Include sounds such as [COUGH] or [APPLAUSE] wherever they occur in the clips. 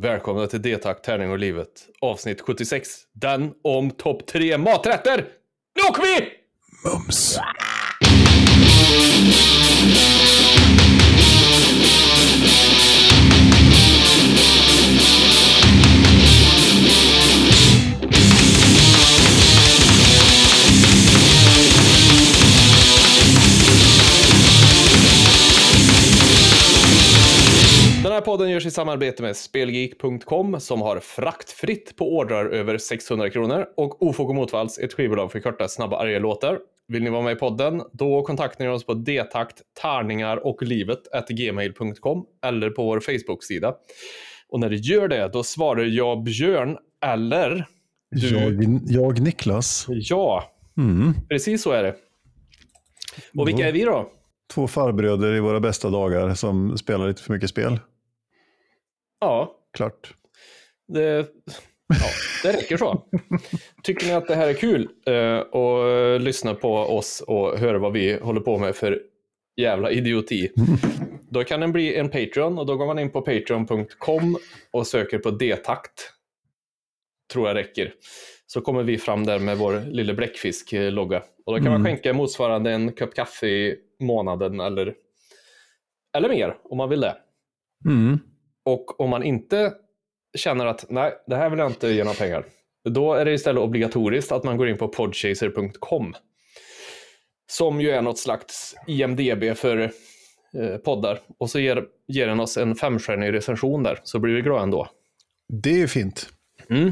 Välkomna till D-tack, tärning och livet. Avsnitt 76. Den om topp tre maträtter. Nu åker vi! Mums. Podden görs i samarbete med Spelgeek.com som har fraktfritt på ordrar över 600 kronor och Ofog och Motvalls, ett skivbolag för korta, snabba, arga låtar. Vill ni vara med i podden? Då kontaktar ni oss på detakt, tärningar och livet gmail.com eller på vår Facebook-sida. Och när du gör det, då svarar jag Björn eller du. Jag, jag Niklas. Ja, Mm. precis så är det. Och vilka är vi då? Två farbröder i våra bästa dagar som spelar lite för mycket spel. Ja, Klart. det, ja, det räcker så. Tycker ni att det här är kul eh, och lyssna på oss och höra vad vi håller på med för jävla idioti. [LAUGHS] Då kan den bli en Patreon och då går man in på patreon.com och söker på D-takt. Tror jag räcker. Så kommer vi fram där med vår lilla bläckfisk-logga. Och då kan man Mm. skänka motsvarande en kopp kaffe i månaden eller, eller mer om man vill det. Mm. Och om man inte känner att nej, det här vill jag inte ge några pengar. Då är det istället obligatoriskt att man går in på podchaser.com. Som ju är något slags IMDB för eh, poddar. Och så ger, ger den oss en femstjärnig recension där, så blir vi glada ändå. Det är fint. Mm.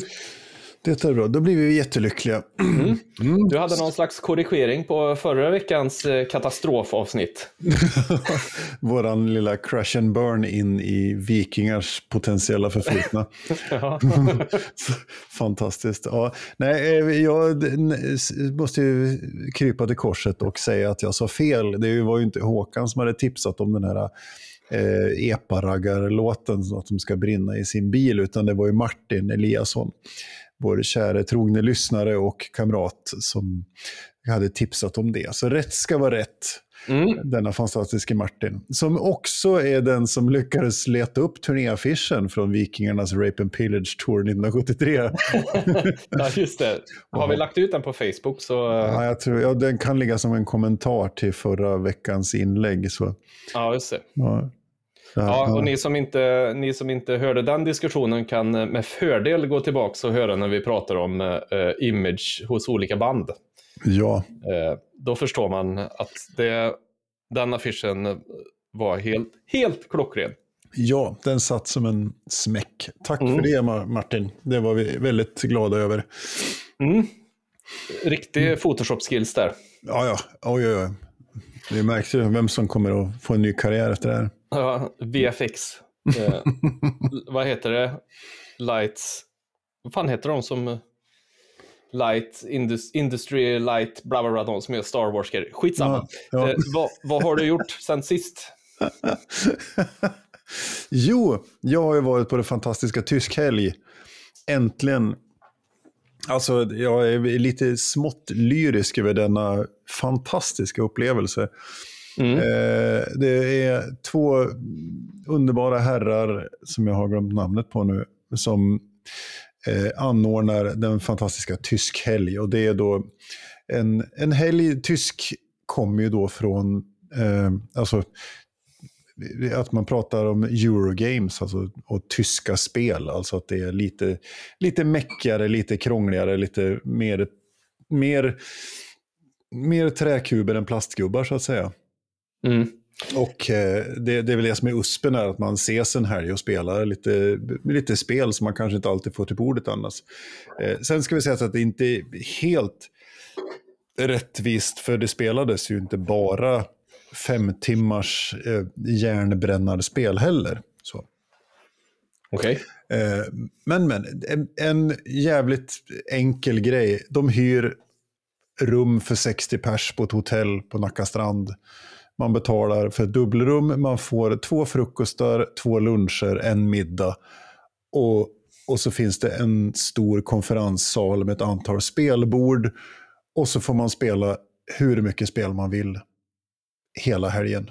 Det är bra. Då blir vi jättelyckliga. Mm. Du hade någon slags korrigering på förra veckans eh, katastrofavsnitt. [LAUGHS] Våran lilla crash and burn in i vikingars potentiella förflutna. [LAUGHS] [LAUGHS] Fantastiskt. Ja, nej, eh, jag måste ju krypa till korset och säga att jag sa fel. Det var ju inte Håkan som hade tipsat om den här eh, eparaggarlåten, att de ska brinna i sin bil, utan det var ju Martin Eliasson, vår kära trogne lyssnare och kamrat, som hade tipsat om det. Så rätt ska vara rätt Mm. denna fantastiska Martin. Som också är den som lyckades leta upp turnéaffischen från Vikingarnas Rape and Pillage Tour 1973. [LAUGHS] ja, just det. Har vi lagt ut den på Facebook så... ja, jag tror, ja, den kan ligga som en kommentar till förra veckans inlägg. Så, Ja, just det. ja. Ja, och ni som, inte, ni som inte hörde den diskussionen kan med fördel gå tillbaka och höra när vi pratar om eh, image hos olika band. ja, Eh, då förstår man att det, den affischen var helt, helt klockren. ja, den satt som en smäck. Tack Mm. för det Ma- Martin. Det var vi väldigt glada över. Mm. Riktig Photoshop-skills där. Ja, ja, oj, oj, oj. Vi märkte ju vem som kommer att få en ny karriär efter det här. Ja, VFX. [LAUGHS] Eh, vad heter det? Lights. Vad fan heter de som... eh, Light, Indus, Industry Light, bla bla bla, de som gör Star Wars grejer. Skitsamma. Ja, ja. Eh, vad, vad har du gjort sen sist? [LAUGHS] Jo, jag har ju varit på det fantastiska Tyskhelg. Äntligen. Alltså, jag är lite smått lyrisk över denna fantastiska upplevelse. Mm. Eh, det är två underbara herrar, som jag har glömt namnet på nu, som eh, anordnar den fantastiska Tyskhelg. Och det är då en, en helg, tysk kommer ju då från, eh, alltså att man pratar om Eurogames alltså, och tyska spel. Alltså att det är lite, lite meckigare, lite krångligare, lite mer, mer, mer träkuber än plastgubbar så att säga. Mm. Och eh, det, det är väl det som är uspen är att man ses en helg och spelar lite, lite spel som man kanske inte alltid får till bordet annars. Eh, sen ska vi säga att det inte är helt rättvist, för det spelades ju inte bara fem timmars eh, järnbrännarspel heller. Så. Okej. Eh, men, men, en, en jävligt enkel grej. De hyr rum för 60 pers på ett hotell på Nacka strand. Man betalar för ett dubbelrum, man får två frukostar, två luncher, en middag. Och, och så finns det en stor konferenssal med ett antal spelbord. Och så får man spela hur mycket spel man vill hela helgen.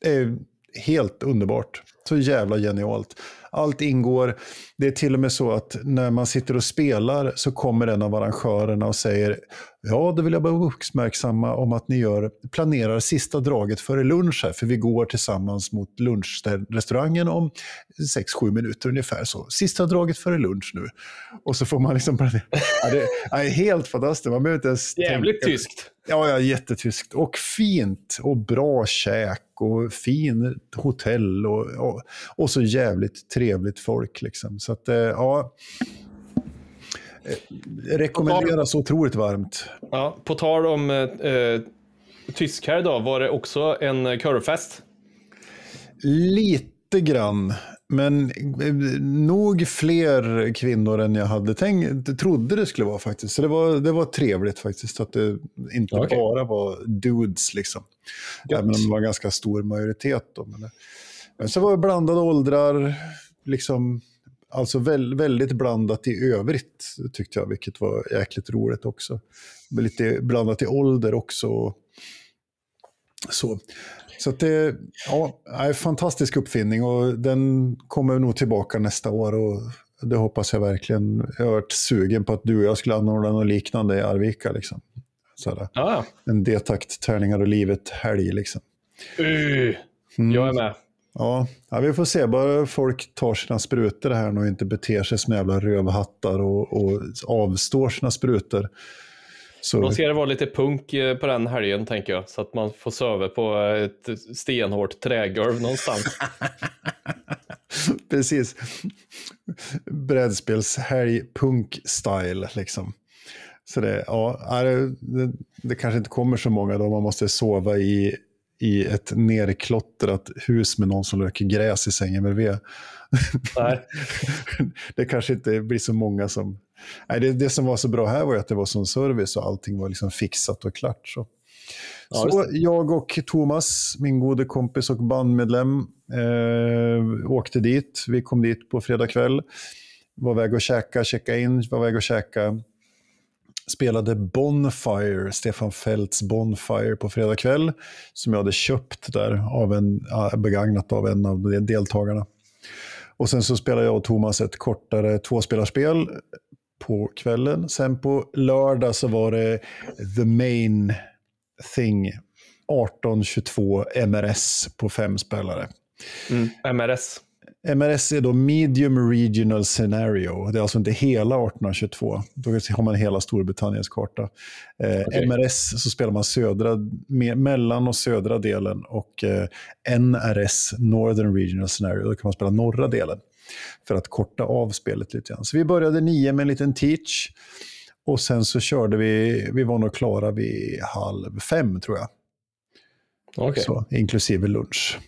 Det är helt underbart. Så jävla genialt. Allt ingår. Det är till och med så att när man sitter och spelar så kommer en av arrangörerna och säger ja, då vill jag bara uppmärksamma om att ni gör, planerar sista draget före lunch här, för vi går tillsammans mot lunchrestaurangen om 6-7 minuter ungefär. Så sista draget före lunch nu. Och så får man liksom... Ja, det är helt fantastiskt. Man behöver inte ens Jävligt tänka. tyskt. Ja, ja, jättetyskt. Och fint och bra käk och fin hotell och, och, och så jävligt trevligt folk. Liksom. Så att, eh, ja, eh, rekommenderas otroligt varmt. Ja, på tal om eh, eh, tysk här då, var det också en körfest? Lite grann, men nog fler kvinnor än jag hade tänkt, trodde det skulle vara faktiskt. Så det var, det var trevligt faktiskt, att det inte Okej. bara var dudes liksom. Gött. Även om det var en ganska stor majoritet. Då, men, men så var det blandade åldrar, liksom, alltså väl, väldigt blandat i övrigt tyckte jag, vilket var jäkligt roligt också. Lite blandat i ålder också. Så, så det ja, är en fantastisk uppfinning och den kommer nog tillbaka nästa år. Och det hoppas jag verkligen. Jag har varit sugen på att du och jag skulle anordna något liknande i Arvika. Liksom. Sådär. Ja, En D-takt, tärningar och livet-helg. Liksom. uh, Mm. jag är med. Ja, ja, vi får se. Bara folk tar sina sprutor här och inte beter sig som jävla rövhattar och, och avstår sina sprutor. Så, Då ska det vara lite punk eh, på den helgen tänker jag, så att man får söva på ett stenhårt trägolv någonstans. [LAUGHS] precis. Brädspelshelg, punk-style liksom. Så det, ja, det, det, det kanske inte kommer så många då man måste sova i, i ett nerklottrat hus med någon som röker gräs i sängen bredvid. Nej. [LAUGHS] det kanske inte blir så många som... Nej, det, det som var så bra här var att det var sån service och allting var liksom fixat och klart. Så, Ja, så jag och Thomas, min gode kompis och bandmedlem, eh, åkte dit. Vi kom dit på fredag kväll. Var väg att käka, checka in, var väg att käka. Spelade Bonfire, Stefan Fälts Bonfire på fredag kväll. Som jag hade köpt där, av en, begagnat av en av deltagarna. Och sen så spelade jag och Thomas ett kortare tvåspelarspel på kvällen. Sen på lördag så var det the main thing. 1822 MRS på fem spelare. Mm. MRS. MRS är då medium regional scenario. Det är alltså inte hela 1822. Då har man hela Storbritanniens karta. Eh, Okej. MRS så spelar man södra, me, mellan och södra delen och eh, NRS, Northern Regional Scenario, då kan man spela norra delen för att korta av spelet lite grann. Så vi började nio med en liten teach och sen så körde vi, vi var nog klara vid halv fem tror jag, Okej. så, inklusive lunch.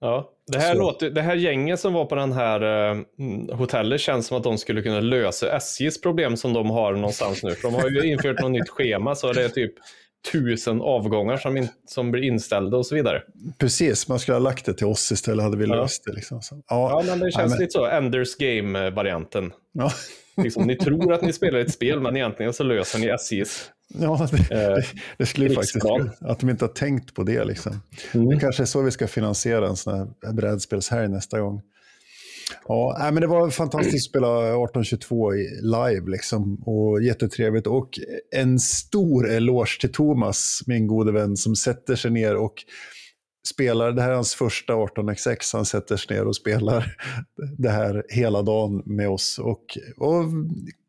Ja. Det, här Så. låter, det här gänget som var på den här eh, hotellet känns som att de skulle kunna lösa SJs problem som de har någonstans nu. För de har ju [LAUGHS] infört något nytt schema så det är typ tusen avgångar som, in, som blir inställda och så vidare. Precis, man skulle ha lagt det till oss istället, hade vi Ja. löst det. Liksom. Så, Ja, men det känns men- lite så. Enders Game-varianten. Ja, Liksom, ni tror att ni spelar ett [LAUGHS] spel, men egentligen så löser ni SJs. Ja [LAUGHS] det, Eh, det, det skulle ju faktiskt att de inte har tänkt på det. Liksom. Mm. Det kanske är så vi ska finansiera en sån här brädspelshelg nästa gång. Ja, men det var fantastiskt att spela 1822 i live liksom, och jättetrevligt. Och en stor eloge till Thomas, min gode vän, som sätter sig ner och spelar, det här är hans första 18xx, han sätter sig ner och spelar det här hela dagen med oss. Och, och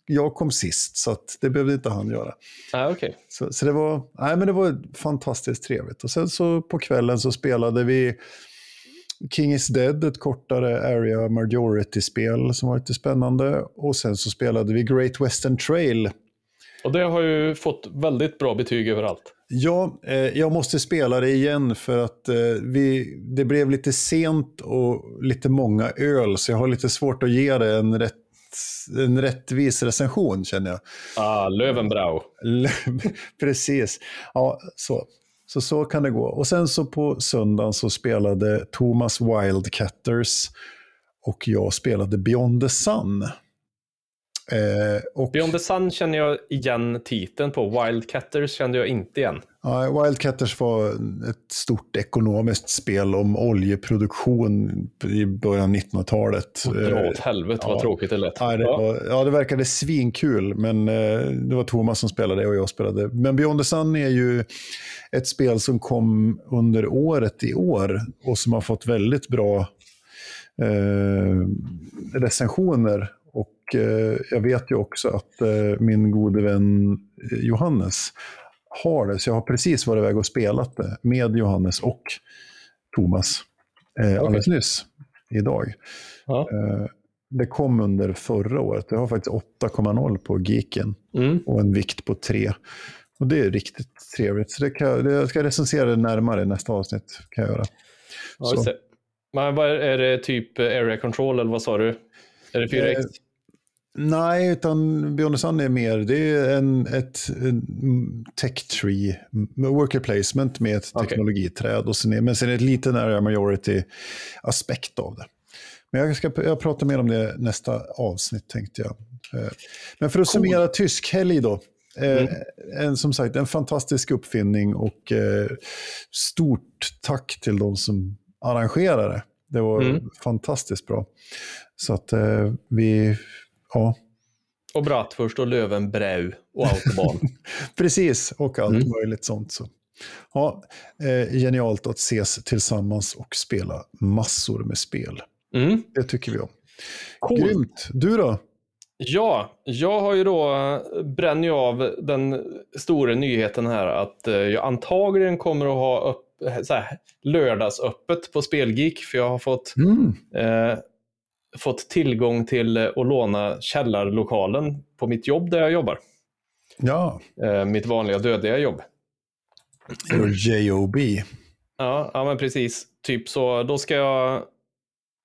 jag kom sist, så det behövde inte han göra. Ah, okej. Så, så det, var, nej, men det var fantastiskt trevligt. Och sen så på kvällen så spelade vi King is Dead, ett kortare area majority-spel som var lite spännande. Och sen så spelade vi Great Western Trail. Och det har ju fått väldigt bra betyg överallt. Ja, eh, jag måste spela det igen för att eh, vi, det blev lite sent och lite många öl. Så jag har lite svårt att ge det en, rätt, en rättvis recension känner jag. Ah, Löwenbrau. [LAUGHS] Precis. Ja, så. så så kan det gå. Och sen så på söndagen så spelade Thomas Wildcatters och jag spelade Beyond the Sun. Eh, och, Beyond the Sun känner jag igen titeln på. Wildcatters kände jag inte igen. Ja, Wildcatters var ett stort ekonomiskt spel om oljeproduktion i början av 1900-talet. Dra åt helvete vad ja. tråkigt det lät. Ja, det, var, ja, det verkade svinkul, men eh, det var Thomas som spelade och jag spelade. Men Beyond the Sun är ju ett spel som kom under året i år och som har fått väldigt bra eh, recensioner. Och eh, jag vet ju också att eh, min gode vän Johannes har det, så jag har precis varit iväg och spelat det med Johannes och Thomas eh, alldeles nyss, idag. Ja. Eh, det kom under förra året. Det har faktiskt 8,0 på Geeken Mm. och en vikt på 3. Och det är riktigt trevligt. Så det kan, jag- det, jag ska recensera det närmare i nästa avsnitt. Kan jag göra. Ja. Men vad är, är det typ area control eller vad sa du? Är det 4X? Nej, utan Beyond the Sun är mer, det är en, ett en tech tree, worker placement med ett Okej. teknologiträd. Och sen är, men sen är det ett lite nära majority-aspekt av det. Men jag ska jag pratar mer om det nästa avsnitt tänkte jag. Eh, Men för att summera tysk helg då. Eh, en, som sagt, en fantastisk uppfinning och eh, stort tack till de som arrangerade det. Det var Mm. fantastiskt bra. Så att vi, ja, Och Bratwurst och Löwenbrau och autobahn. [LAUGHS] precis, och allt Mm. möjligt sånt. Så. Ja, eh, genialt att ses tillsammans och spela massor med spel. Mm. Det tycker vi om. Coolt. Grymt. Du då? Ja, jag har ju då bränner av den stora nyheten här att eh, jag antagligen kommer att ha upp, så här, lördagsöppet på Spelgeek för jag har fått, eh, fått tillgång till eh, att låna källarlokalen på mitt jobb där jag jobbar. Ja, Eh, mitt vanliga dödliga jobb. JOB. Ja, ja, men precis. Typ så, då ska jag...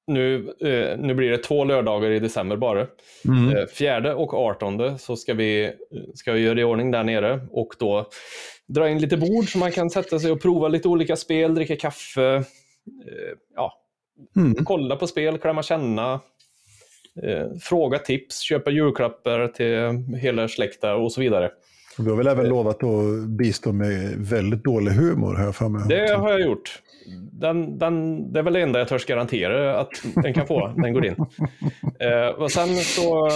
Nu, eh, nu blir det två lördagar i december bara. Mm. Fjärde och artonde så ska vi, ska vi göra i ordning där nere och då dra in lite bord så man kan sätta sig och prova lite olika spel, dricka kaffe, ja, Mm. kolla på spel, klämma känna, eh, fråga tips, köpa julklappar till hela släkten och så vidare. Och Du har väl även lovat att bistå med väldigt dålig humor, jag för mig. Det har jag gjort. Den, den, det är väl det enda jag törs garantera att den kan få, [LAUGHS] den går in. Eh, och sen så eh,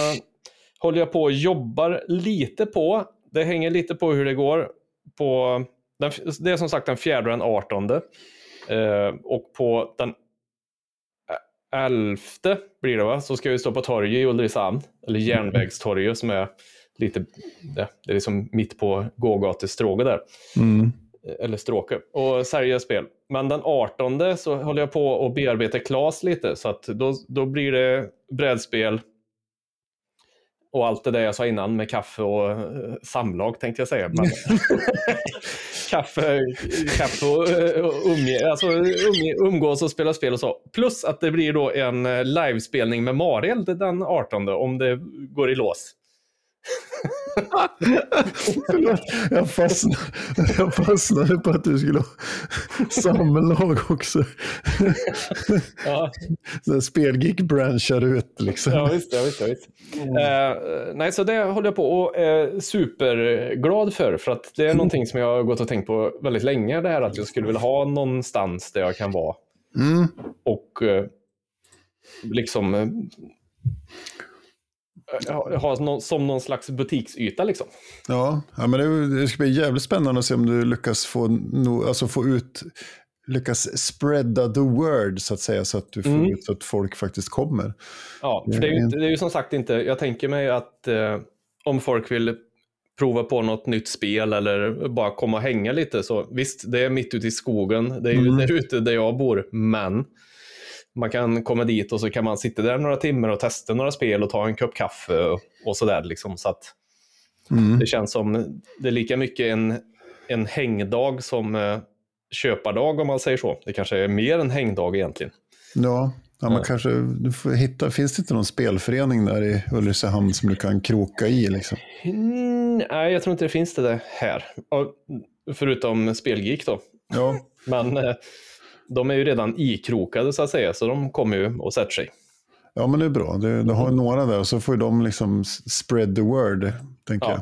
håller jag på och jobbar lite på, det hänger lite på hur det går, på den, det är som sagt den fjärde och den artonde. Eh, och på den elfte blir det va, så ska vi stå på torget i Ulricehamn, eller Järnvägstorget som är lite, det, det är liksom mitt på gågatestråget där Mm. eller stråke och sälja spel. Men den 18 så håller jag på att bearbeta Klas lite så att då, då blir det brädspel och allt det där jag sa innan med kaffe och eh, samlag tänkte jag säga. Men [LAUGHS] kaffe, kaffe och, eh, och umge, alltså, umge, umgås och spela spel och så. Plus att det blir då en eh, livespelning med Mariel den 18 om det går i lås. Förlåt, jag, fastnade, jag fastnade på att du skulle ha samlag också. Ja, Spelgeek branchar ut liksom. Ja, visst. Ja, visst, ja, visst. Eh, nej, så det håller jag på och är superglad för. För att det är någonting som jag har gått och tänkt på väldigt länge. Det här att jag skulle vilja ha någonstans där jag kan vara. Mm. Och eh, liksom eh, ha, som någon slags butiksyta liksom. Ja, ja men det, det ska bli jävligt spännande att se om du lyckas få, no, alltså få ut, lyckas spreada the word så att säga, så att du får Mm. ut så att folk faktiskt kommer. Ja, för det är, ju, det är ju som sagt inte, jag tänker mig att eh, om folk vill prova på något nytt spel eller bara komma och hänga lite så visst, det är mitt ute i skogen, det är ju Mm. där ute där jag bor, men man kan komma dit och så kan man sitta där några timmar och testa några spel och ta en kopp kaffe och, och sådär liksom så att Mm. det känns som det är lika mycket en, en hängdag som eh, köpardag om man säger så. Det kanske är mer en hängdag egentligen. Ja, ja, man Ja. kanske du får hitta, finns det inte någon spelförening där i Ulricehamn som du kan kroka i liksom? Mm, nej, jag tror inte det finns det här. Och, förutom Spelgeek då. Ja, Men eh, de är ju redan ikrokade så att säga, så de kommer ju och sätter sig. ja men det är bra. Du, du har några där och så får de liksom spread the word, tänker Ja. jag.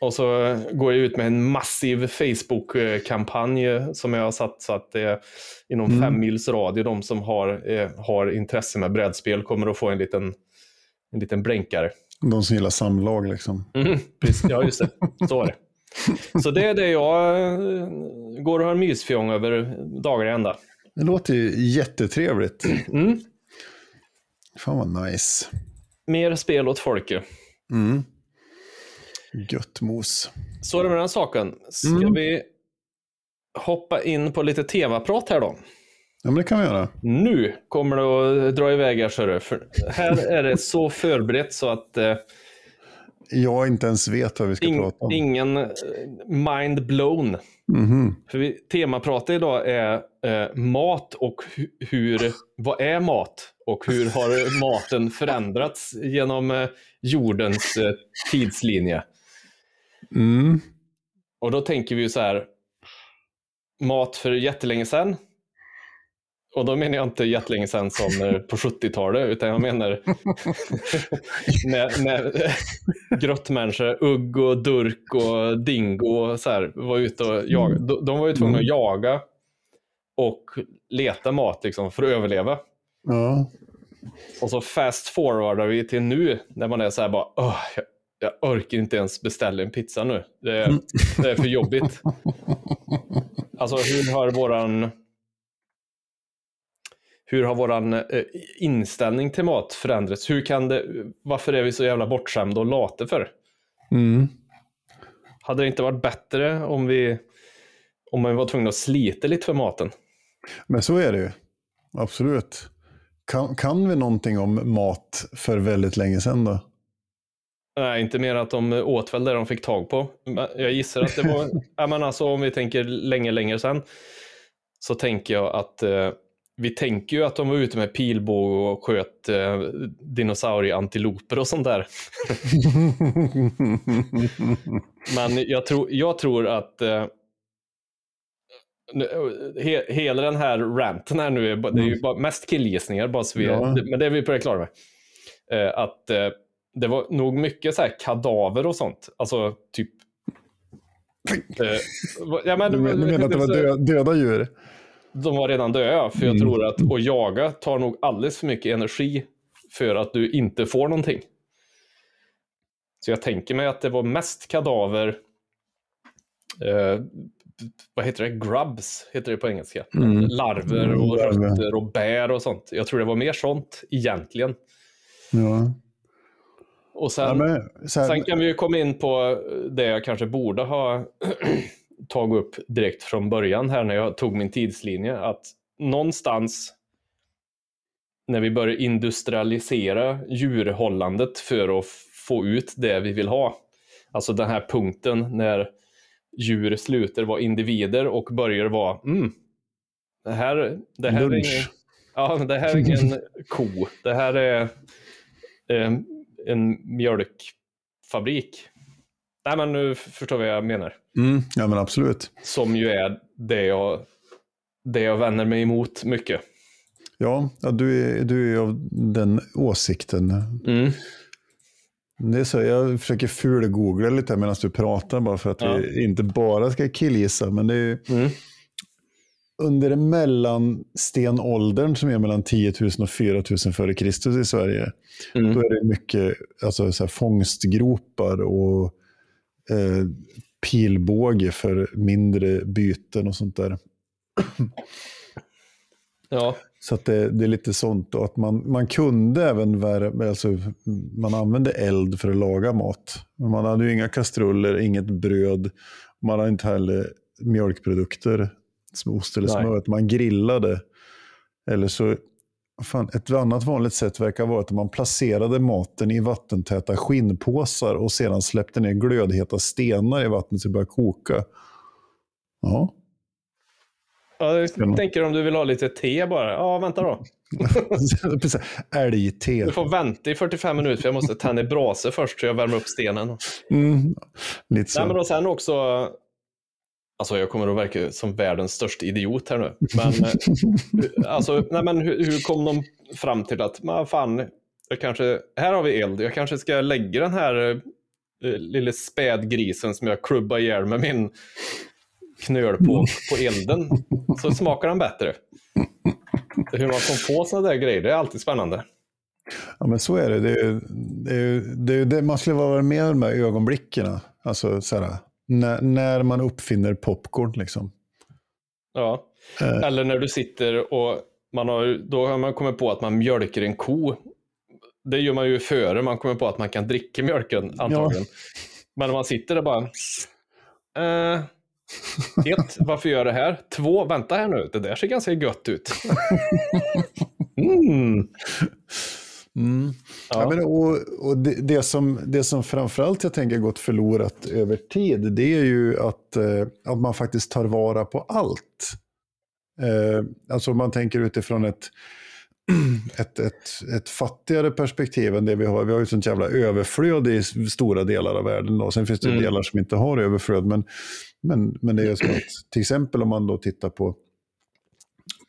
Och så går jag ut med en massiv Facebook-kampanj som jag har satt så att det är inom Mm. fem mils radie, de som har, eh, har intresse med brädspel kommer att få en liten, en liten blänkare. De som gillar samlag liksom. Mm, precis. Ja, just det. Så är det. [LAUGHS] Så det är det jag eh, går och har mysfjong över dagar i ända. Det låter ju jättetrevligt. Mm. Fan vad nice. Mer spel åt folket. Mm. Gött mos. Så är det med den saken. Ska Mm. vi hoppa in på lite tv-prat här då? Ja, men det kan vi göra. Nu kommer det att dra iväg här. För här är det så förberett så att eh, Jag inte ens vet vad vi ska ing, prata om. ingen eh, mind blown. Mhm. För vi, temapratet idag är eh, mat och hu- hur, vad är mat? Och hur har [LAUGHS] maten förändrats genom eh, jordens eh, tidslinje? Mm. Och då tänker vi så här, mat för jättelänge sedan. Och då menar jag inte jättelänge sedan som eh, på 70-talet, utan jag menar [LAUGHS] när, när grottmänniskor, Ugg och Durk och Dingo och så här, var ute och jagade. De, de var ju tvungna att jaga och leta mat liksom, för att överleva. Ja. Och så fast forwardar vi till nu när man är så här bara, "Åh, jag, jag orkar inte ens beställa en pizza nu. Det är, det är för jobbigt. [LAUGHS] Alltså hur har våran hur har våran eh, inställning till mat förändrats? Hur kan det, varför är vi så jävla bortskämda och lata för? Mm. Hade det inte varit bättre om vi om man var tvungen att slita lite för maten? Men så är det ju. Absolut. Kan, kan vi någonting om mat för väldigt länge sedan då? Nej, inte mer att de åt väl det de fick tag på. Jag gissar att det var, [LAUGHS] ja, men alltså, om vi tänker länge, länge sedan, så tänker jag att eh, vi tänker ju att de var ute med pilbåge och sköt eh, dinosaurieantiloper och sånt där. [LAUGHS] Men jag tror, jag tror att eh, nu- he, hela den här ranten här nu, är, det är ju bara mest killgissningar, bara så vi, Ja. men det är vi på det klara med. Eh, att eh, det var nog mycket så här kadaver och sånt. Alltså typ... Eh, ja, men, Du men- du menar att det var dö, döda djur? De var redan döda, för jag Mm. tror att att jaga tar nog alldeles för mycket energi för att du inte får någonting. Så jag tänker mig att det var mest kadaver, eh, vad heter det, grubs heter det på engelska. Mm. Larver och rötter och bär och sånt. Jag tror det var mer sånt egentligen. Ja. Och sen, ja men, här, sen kan vi ju komma in på det jag kanske borde ha [CLEARS THROAT] tagit upp direkt från början här när jag tog min tidslinje. Att någonstans när vi börjar industrialisera djurhållandet för att få ut det vi vill ha. Alltså den här punkten när djur slutar vara individer och börjar vara mm, det här, det här är Lunch. ingen, ja, det här är ingen [LAUGHS] ko. Det här är eh, en mjölkfabrik. Nej, men nu förstår vad jag menar. mm, ja men absolut. Som ju är det jag, det jag vänder mig emot mycket. Ja, du, är, du är av den åsikten. Mm. Det är så, jag försöker ful-googla lite medan du pratar bara för att Ja. vi inte bara ska killgissa. Men det är Mm. under mellanstenåldern som är mellan 10 000 och 4 000 före Kristus i Sverige. Mm. Då är det mycket alltså, så här, fångstgropar och eh, pilbåge för mindre byten och sånt där. Ja. Så att det, det är lite sånt. Och att man, man kunde även värma, alltså, man använde eld för att laga mat. Men man hade ju inga kastruller, inget bröd. Man hade inte heller mjölkprodukter som ost eller smör. Man grillade. Eller så, fan, ett annat vanligt sätt verkar vara att man placerade maten i vattentäta skinnpåsar och sedan släppte ner glödheta stenar i vattnet så det började koka. Ja, Ja, jag tänker om du vill ha lite te bara. Ja, vänta då. [LAUGHS] Älgte. Du får vänta i 45 minuter för jag måste tända i brase först så jag värmer upp stenen. Mm, lite så. Nej, men och sen också, alltså jag kommer att verka som världens största idiot här nu. Men, eh, [LAUGHS] alltså, nej, men hur, hur kom de fram till att, men fan, jag kanske, här har vi eld, jag kanske ska lägga den här eh, lille spädgrisen som jag klubbade ihjäl med min knöl på, på elden, så smakar den bättre. Hur man kom på sådana där grejer, det är alltid spännande. Ja, men så är det. det, är, det, är, det, är, det man skulle vara med de här ögonblicken. Alltså, när, när man uppfinner popcorn. Liksom. Ja, eh. eller när du sitter och man har, då har man kommit på att man mjölker en ko. Det gör man ju före man kommer på att man kan dricka mjölken antagligen. Ja. Men när man sitter där bara... Eh, ett, varför gör jag det här? Två, vänta här nu, det där ser ganska gött ut. [LAUGHS] mm. Mm. Ja. ja. men, och, och det, det, som, det som framförallt jag tänker gått förlorat över tid, det är ju att, eh, att man faktiskt tar vara på allt. Eh, alltså man tänker utifrån ett, [CLEARS THROAT] ett, ett, ett fattigare perspektiv än det vi har. Vi har ju sånt jävla överflöd i stora delar av världen. Då. Sen finns det mm. delar som inte har överflöd. Men, men, men det är så att till exempel om man då tittar på,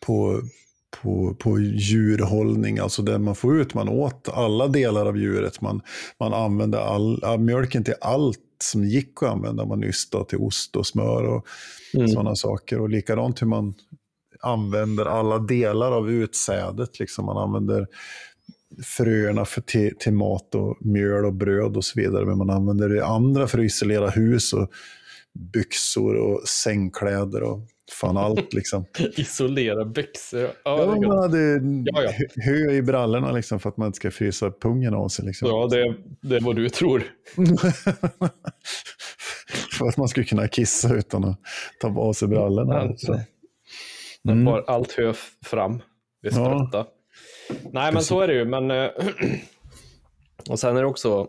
på, på, på djurhållning, alltså det man får ut, man åt alla delar av djuret. Man, man använde all, mjölken till allt som gick att använda. Man ystade till ost och smör och mm. sådana saker. Och likadant hur man använder alla delar av utsädet. Liksom man använder fröerna för, till, till mat och mjöl och bröd och så vidare. Men man använder det andra för att isolera hus och byxor och sängkläder och fan allt liksom. [LAUGHS] Isolera byxor. Ja, ja man hade ja, ja. hö i brallorna liksom för att man inte ska frysa pungen av sig. Liksom. Ja, det, det är vad du tror. [LAUGHS] för att man skulle kunna kissa utan att ta av sig brallorna. Alltså. Mm. Bara allt hö fram sprätta. Ja. Nej, men så är det ju. Men, eh, [CLEARS THROAT] och sen är det också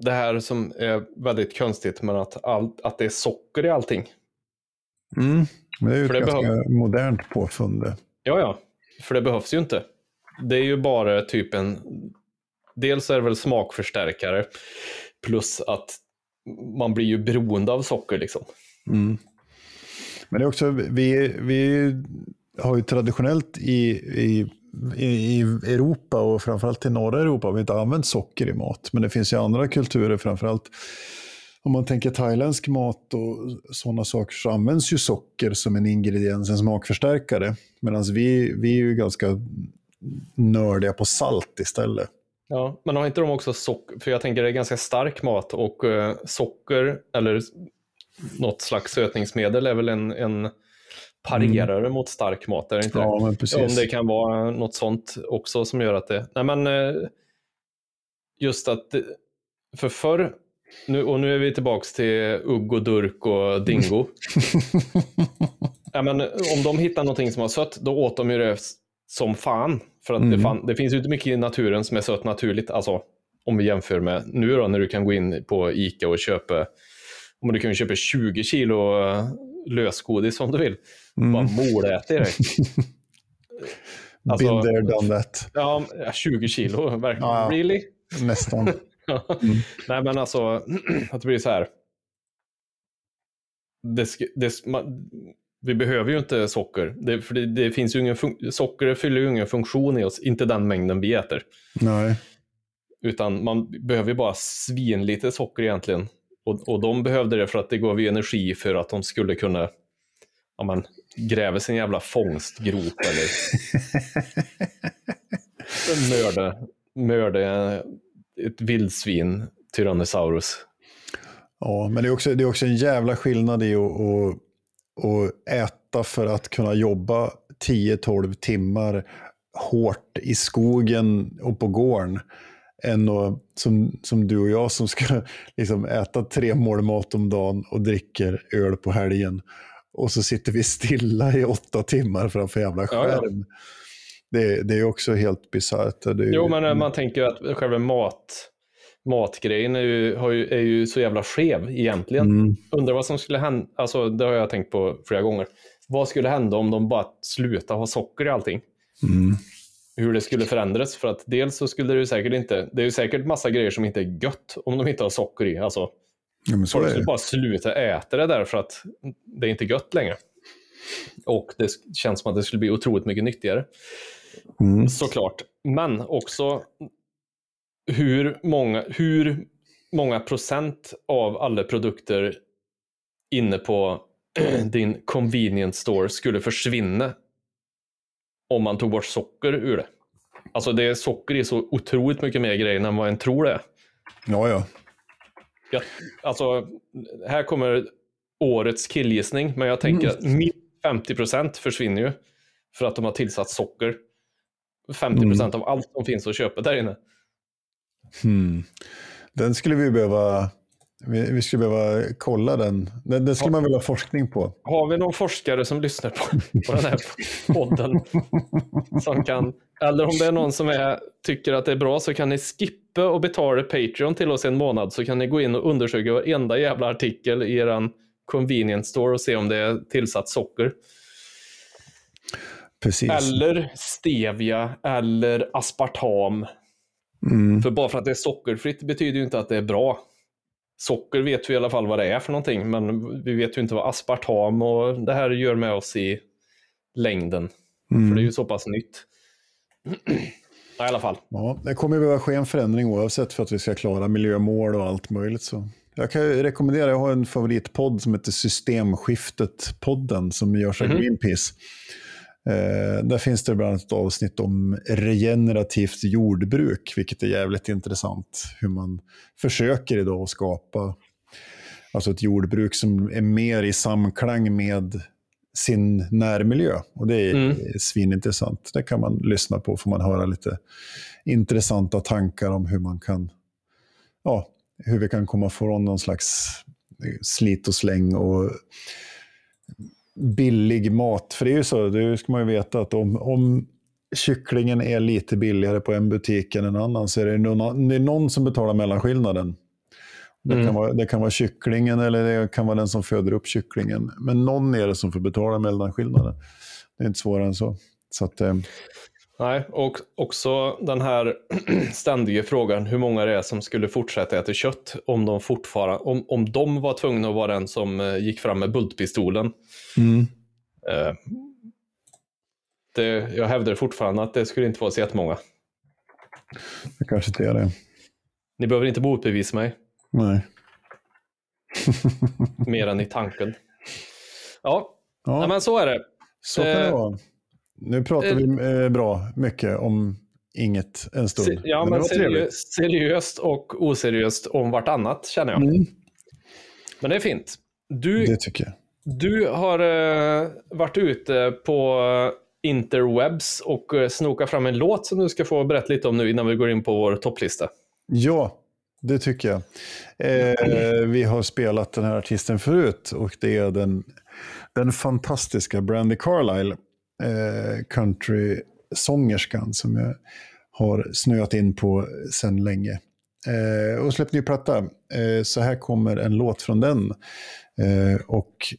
det här som är väldigt konstigt med att, all, att det är socker i allting. Mm. Det är ju för ett ganska behöv... modernt påfund. Ja, ja. För det behövs ju inte. Det är ju bara typ en... Dels är det väl smakförstärkare plus att man blir ju beroende av socker liksom. Mm. Men det är också, vi, vi har ju traditionellt i, i, i Europa och framförallt i norra Europa har vi inte använt socker i mat. Men det finns ju andra kulturer, framförallt om man tänker thailändsk mat och sådana saker så används ju socker som en ingrediens, en smakförstärkare. Medan vi, vi är ju ganska nördiga på salt istället. Ja, men har inte de också socker? För jag tänker det är ganska stark mat och eh, socker, eller något slags sötningsmedel är väl en, en parerare mm. mot stark mat, är det inte ja, det? Om det kan vara något sånt också som gör att det... Nej, men eh, just att... För förr, nu, och nu är vi tillbaka till ugg och durk och dingo. [LAUGHS] ja, men om de hittar någonting som var sött, då åt de ju det som fan. För att mm. det, fan, det finns ju inte mycket i naturen som är sött naturligt. Alltså, om vi jämför med nu då, när du kan gå in på Ica och köpa om du kan köpa 20 kilo eh, lösgodis om du vill. Mm. Bara moläter det. [LAUGHS] alltså, Been there, done that. Ja, 20 kilo, verkligen. Ja, really? Nästan. [LAUGHS] mm. Nej, men alltså, [CLEARS THROAT] att det blir så här. Det, det, man, vi behöver ju inte socker, det, för det, det finns ju ingen socker fyller ju ingen funktion i oss, inte den mängden vi äter. Nej. Utan man behöver ju bara svin lite socker egentligen och, och de behövde det för att det gav ju energi för att de skulle kunna ja, man, gräva sin jävla fångstgrop eller [LAUGHS] mörda, mörda ett vildsvin, Tyrannosaurus. Ja, men det är också, det är också en jävla skillnad i att, att, att äta för att kunna jobba 10-12 timmar hårt i skogen och på gården än att, som, som du och jag som ska [LAUGHS] liksom äta tre mål mat om dagen och dricker öl på helgen. Och så sitter vi stilla i åtta timmar framför jävla skärm. Ja, ja. Det, det är också helt bisarrt. Jo, men mm. man tänker att själva mat, matgrejen är ju, ju, är ju så jävla skev egentligen. Mm. Undrar vad som skulle hända, alltså det har jag tänkt på flera gånger. Vad skulle hända om de bara slutade ha socker i allting? Mm hur det skulle förändras. För att dels så skulle det ju säkert inte, det är ju säkert massa grejer som inte är gött om de inte har socker i. Alltså, ja, men så folk skulle bara sluta äta det där för att det är inte gött längre. Och det känns som att det skulle bli otroligt mycket nyttigare. Mm. Såklart. Men också hur många, hur många procent av alla produkter inne på [CLEARS THROAT] din convenience store skulle försvinna om man tog bort socker ur det. Alltså det är socker i så otroligt mycket mer grejer än vad en tror det är. Ja, ja. Ja, alltså, här kommer årets killgissning, men jag tänker att minst 50 procent försvinner ju för att de har tillsatt socker. 50 procent av allt som finns att köpa där inne. Hmm. Den skulle vi behöva, vi, vi skulle behöva kolla den. Den, den skulle man vilja ha forskning på. Har vi någon forskare som lyssnar på, på den här [LAUGHS] podden? som kan, eller om det är någon som är, tycker att det är bra så kan ni skippa och betala Patreon till oss en månad så kan ni gå in och undersöka varenda jävla artikel i er convenience store och se om det är tillsatt socker. Precis. Eller stevia eller aspartam. Mm. För bara för att det är sockerfritt betyder ju inte att det är bra. Socker vet vi i alla fall vad det är för någonting, men vi vet ju inte vad aspartam och det här gör med oss i längden. Mm. För det är ju så pass nytt. [CLEARS THROAT] ja, I alla fall. Ja, det kommer behöva ske en förändring oavsett för att vi ska klara miljömål och allt möjligt. Så. Jag kan ju rekommendera, jag har en favoritpodd som heter Systemskiftet-podden som görs av Mhm. Greenpeace. Eh, där finns det bland annat ett avsnitt om regenerativt jordbruk, vilket är jävligt intressant. Hur man försöker idag att skapa alltså ett jordbruk som är mer i samklang med sin närmiljö. Och det är Mm. svinintressant. Det kan man lyssna på, får man höra lite intressanta tankar om hur man kan, ja, hur vi kan komma från någon slags slit och släng och billig mat. För det är ju så, det ska man ju veta att om, om kycklingen är lite billigare på en butik än en annan så är det någon, det är någon som betalar mellanskillnaden. Det, Mm. kan vara, det kan vara kycklingen eller det kan vara den som föder upp kycklingen. Men någon är det som får betala mellanskillnaden. Det är inte svårare än så. så att, eh, Nej, och också den här [CLEARS THROAT] ständiga frågan hur många det är som skulle fortsätta äta kött om de, fortfarande, om, om de var tvungna att vara den som eh, gick fram med bultpistolen. Eh, det, jag hävdar fortfarande att det skulle inte vara så jättemånga. det kanske inte är det. Ni behöver inte motbevisa mig, Nej. [LAUGHS] mer än i tanken. Ja, Ja, nej, men så är det. så kan det eh, vara. Nu pratar eh, vi eh, bra mycket om inget en stund. Ja, men seriöst, seriöst och oseriöst om vartannat känner jag. Mm, Men det är fint. Du, det tycker jag. du har eh, varit ute på interwebs och eh, snokat fram en låt som du ska få berätta lite om nu innan vi går in på vår topplista. Ja, det tycker jag. Eh, vi har spelat den här artisten förut och det är den, den fantastiska Brandy Carlisle, eh, country-sångerskan som jag har snöat in på sedan länge. Eh, och släppt ny platta. Eh, så här kommer en låt från den. Eh, och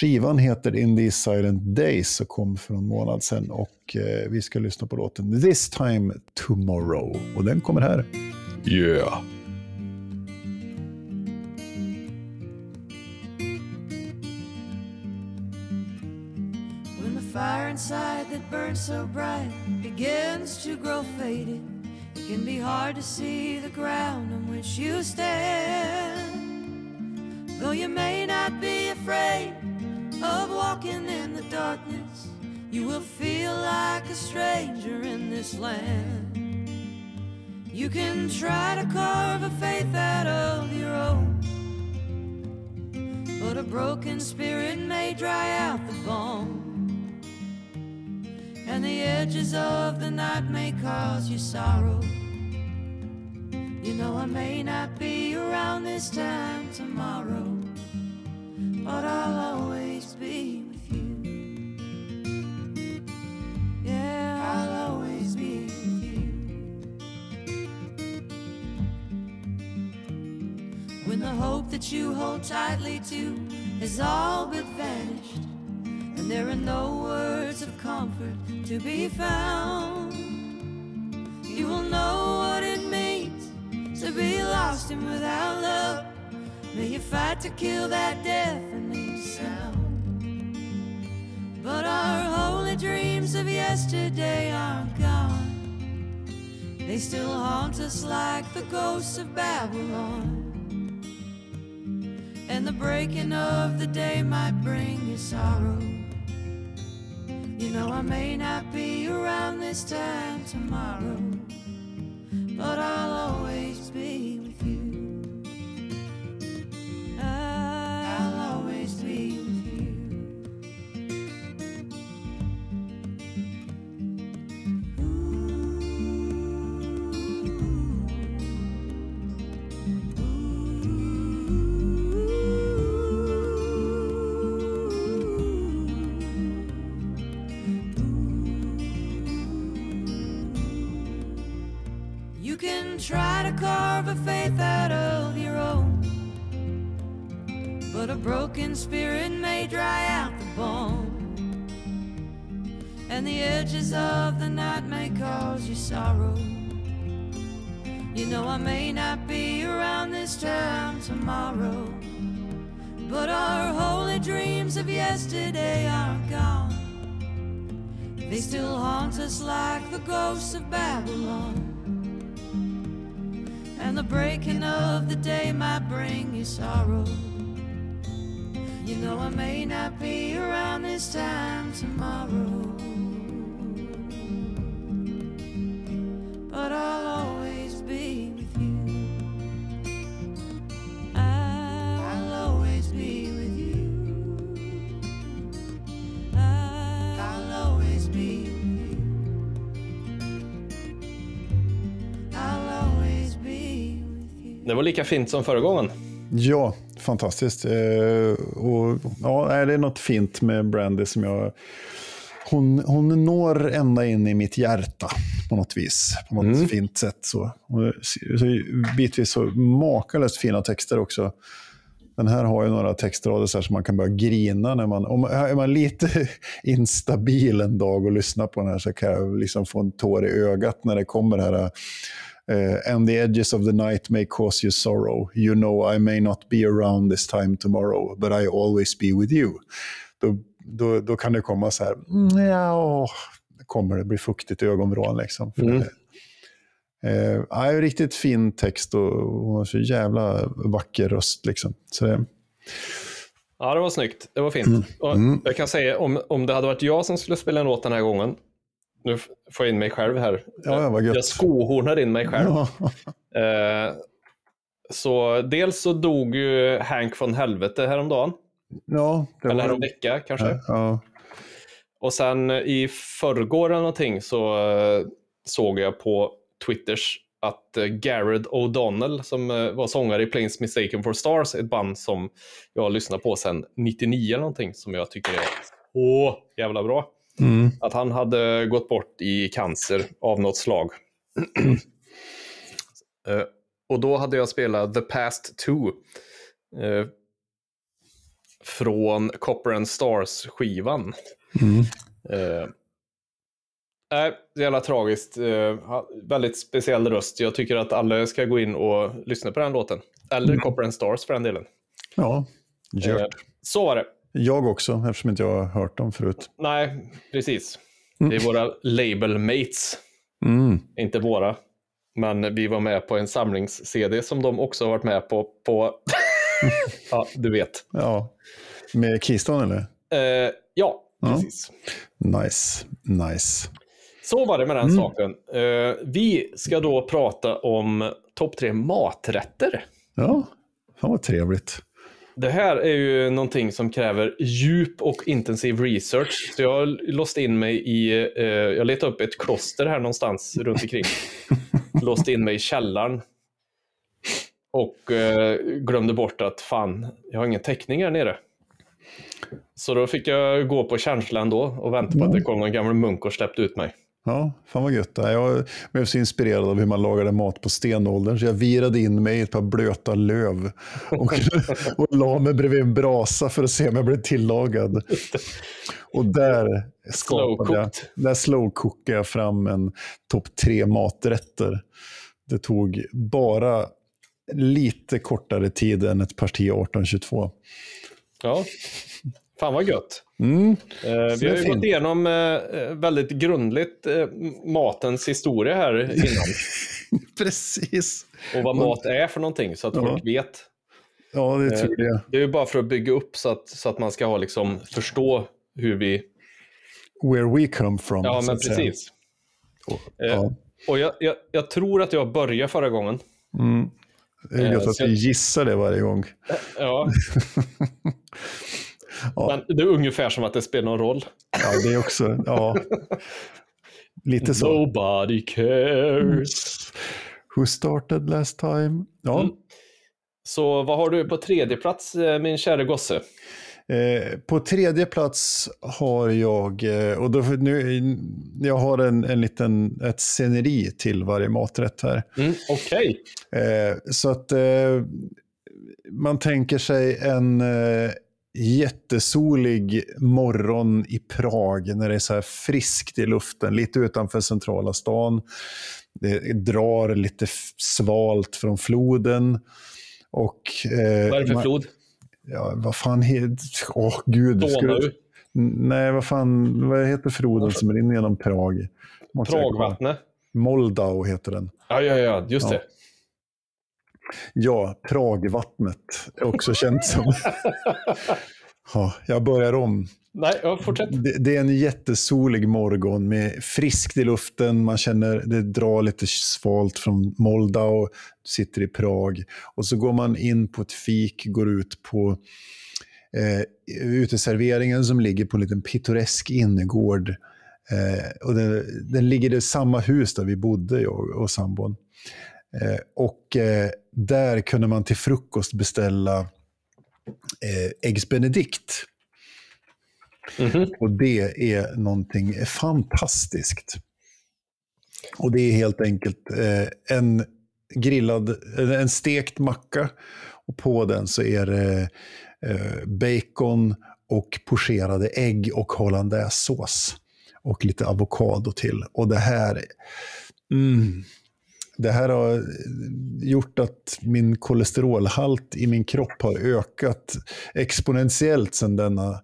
Skivan heter In These Silent Days och kom för en månad sedan. Och eh, vi ska lyssna på låten This Time Tomorrow. Och den kommer här. Yeah. Fire inside that burns so bright begins to grow faded, it can be hard to see the ground on which you stand. Though you may not be afraid of walking in the darkness, you will feel like a stranger in this land. You can try to carve a faith out of your own. But a broken spirit may dry out the bone. And the edges of the night may cause you sorrow. You know, I may not be around this time tomorrow, but I'll always be with you. Yeah, I'll always be with you. When the hope that you hold tightly to has all but vanished, there are no words of comfort to be found, you will know what it means to be lost and without love. May you fight to kill that deafening sound. But our holy dreams of yesterday are gone. They still haunt us like the ghosts of Babylon. And the breaking of the day might bring you sorrow. You know, I may not be around this time tomorrow, but I'll always be to a faith out of your own, but a broken spirit may dry out the bone. And the edges of the night may cause you sorrow. You know, I may not be around this time tomorrow, but our holy dreams of yesterday are gone. They still haunt us like the ghosts of Babylon. The breaking of the day might bring you sorrow. You know, I may not be around this time tomorrow. Det var lika fint som förra gången. Ja, fantastiskt. Eh, och, ja, det är något fint med Brandy som jag... Hon, hon når ända in i mitt hjärta på något vis. På något Mm. fint sätt. Så. Och, så, bitvis så makalöst fina texter också. Den här har ju några textrader så som man kan börja grina. När man, om man, är man lite [LAUGHS] instabil en dag och lyssnar på den här så kan jag liksom få en tår i ögat när det kommer här. Uh, and the edges of the night may cause you sorrow. You know I may not be around this time tomorrow, but I always be with you. Då, då, då kan det komma så här, "Mm, ja, det kommer det bli fuktigt i ögonvrån. Liksom. Mm. Eh, ja, riktigt fin text och hon har så jävla vacker röst. Liksom. Så det, Ja, det var snyggt. Det var fint. Och Mm. Jag kan säga, om, om det hade varit jag som skulle spela en låt den här gången, nu får jag in mig själv här. Ja. Jag skohornar in mig själv. ja, [LAUGHS] Eh, så dels så dog ju Hank från helvete häromdagen. ja, det Eller en vecka kanske. ja, Och sen i förrgår eller någonting så eh, såg jag på Twitters att eh, Garrett O'Donnell som eh, var sångare i Planes Mistaken for Stars, ett band som jag har lyssnat på sedan 99 eller någonting som jag tycker är så jävla bra. Mm, Att han hade gått bort i cancer av något slag. [CLEARS THROAT] Eh, och då hade jag spelat The Past Two. eh, från Copper and Stars-skivan. mm. Eh, Nej, är jävla tragiskt. Ha- väldigt speciell röst. Jag tycker att alla ska gå in och lyssna på den låten. Eller Copper and Stars för den delen. ja, Eh, gjort. så var det. Jag också, eftersom inte jag har hört dem förut. Nej, precis. Det är våra label mates, Mm. inte våra. Men vi var med på en samlings-CD som de också har varit med på. på... [LAUGHS] ja, du vet. Ja. Med Keystone eller? Eh, ja, Ja. precis. Nice, nice. Så var det med den Mm. saken. Eh, vi ska då prata om topp tre maträtter. Ja, fan vad trevligt. Det här är ju någonting som kräver djup och intensiv research. Så jag har låst in mig i, eh, jag letade upp ett kloster här någonstans runt omkring. [LAUGHS] låst in mig i källaren. Och eh, glömde bort att fan, jag har ingen täckning här nere. Så då fick jag gå på känslan då och vänta på att det kom någon gammal munk och släppte ut mig. Ja, fan vad gött. Jag blev så inspirerad av hur man lagade mat på stenåldern, så jag virade in mig i ett par blöta löv och, [LAUGHS] och la mig bredvid en brasa för att se om jag blev tillagad. Och där skapade jag, där slowcookade jag fram en topp tre maträtter. Det tog bara lite kortare tid än ett parti 1822. Ja, Fan vad gött. Mm. Eh, vi har ju gått igenom eh, väldigt grundligt eh, matens historia här innan. [LAUGHS] Precis. Och vad mat är för någonting, så att Ja. folk vet. Ja, det Eh, tror jag. Det är ju bara för att bygga upp så att, så att man ska ha liksom, förstå hur vi... Where we come from. Ja, men att precis. Och, Eh, ja. Och jag, jag, jag tror att jag började förra gången. Mm. Det är eh, gött att så vi gissar det varje gång. Ja, [LAUGHS] [LAUGHS] Ja. men det är ungefär som att det spelar någon roll. Ja, det är också, ja. [LAUGHS] Lite så. Nobody cares. Who started last time? Ja. Mm. Så vad har du på tredje plats, eh, min kära gosse? Eh, på tredje plats har jag, eh, och då, nu, jag har en, en liten, ett sceneri till varje maträtt här. Mm, Okej. Eh, så att eh, man tänker sig en jättesolig morgon i Prag när det är så här friskt i luften, lite utanför centrala stan. Det drar lite svalt från floden. Och, eh, Vad är det för flod? Ja, vad fan heter... Åh, gud. Ska Donau? du- Nej, vad fan, vad heter floden som rinner genom Prag? Pragvattnet? Moldau heter den. Ja, ja, ja, just Ja. det. Ja, Pragvattnet är också känt som. [LAUGHS] Ja, jag börjar om. Nej, ja, fortsätt. Det, det är en jättesolig morgon med friskt i luften. Man känner det drar lite svalt från Moldau, sitter i Prag. Och så går man in på ett fik, går ut på eh, uteserveringen som ligger på en liten pittoresk innergård. Eh, och den, den ligger i samma hus där vi bodde, jag och sambon. Eh, och eh, där kunde man till frukost beställa eh, Eggs Benedict. Mhm. Och det är någonting fantastiskt. Och det är helt enkelt en grillad, en stekt macka. Och på den så är det bacon och pocherade ägg och hollandaisesås. Och lite avokado till. Och det här, mm, det här har gjort att min kolesterolhalt i min kropp har ökat exponentiellt sedan denna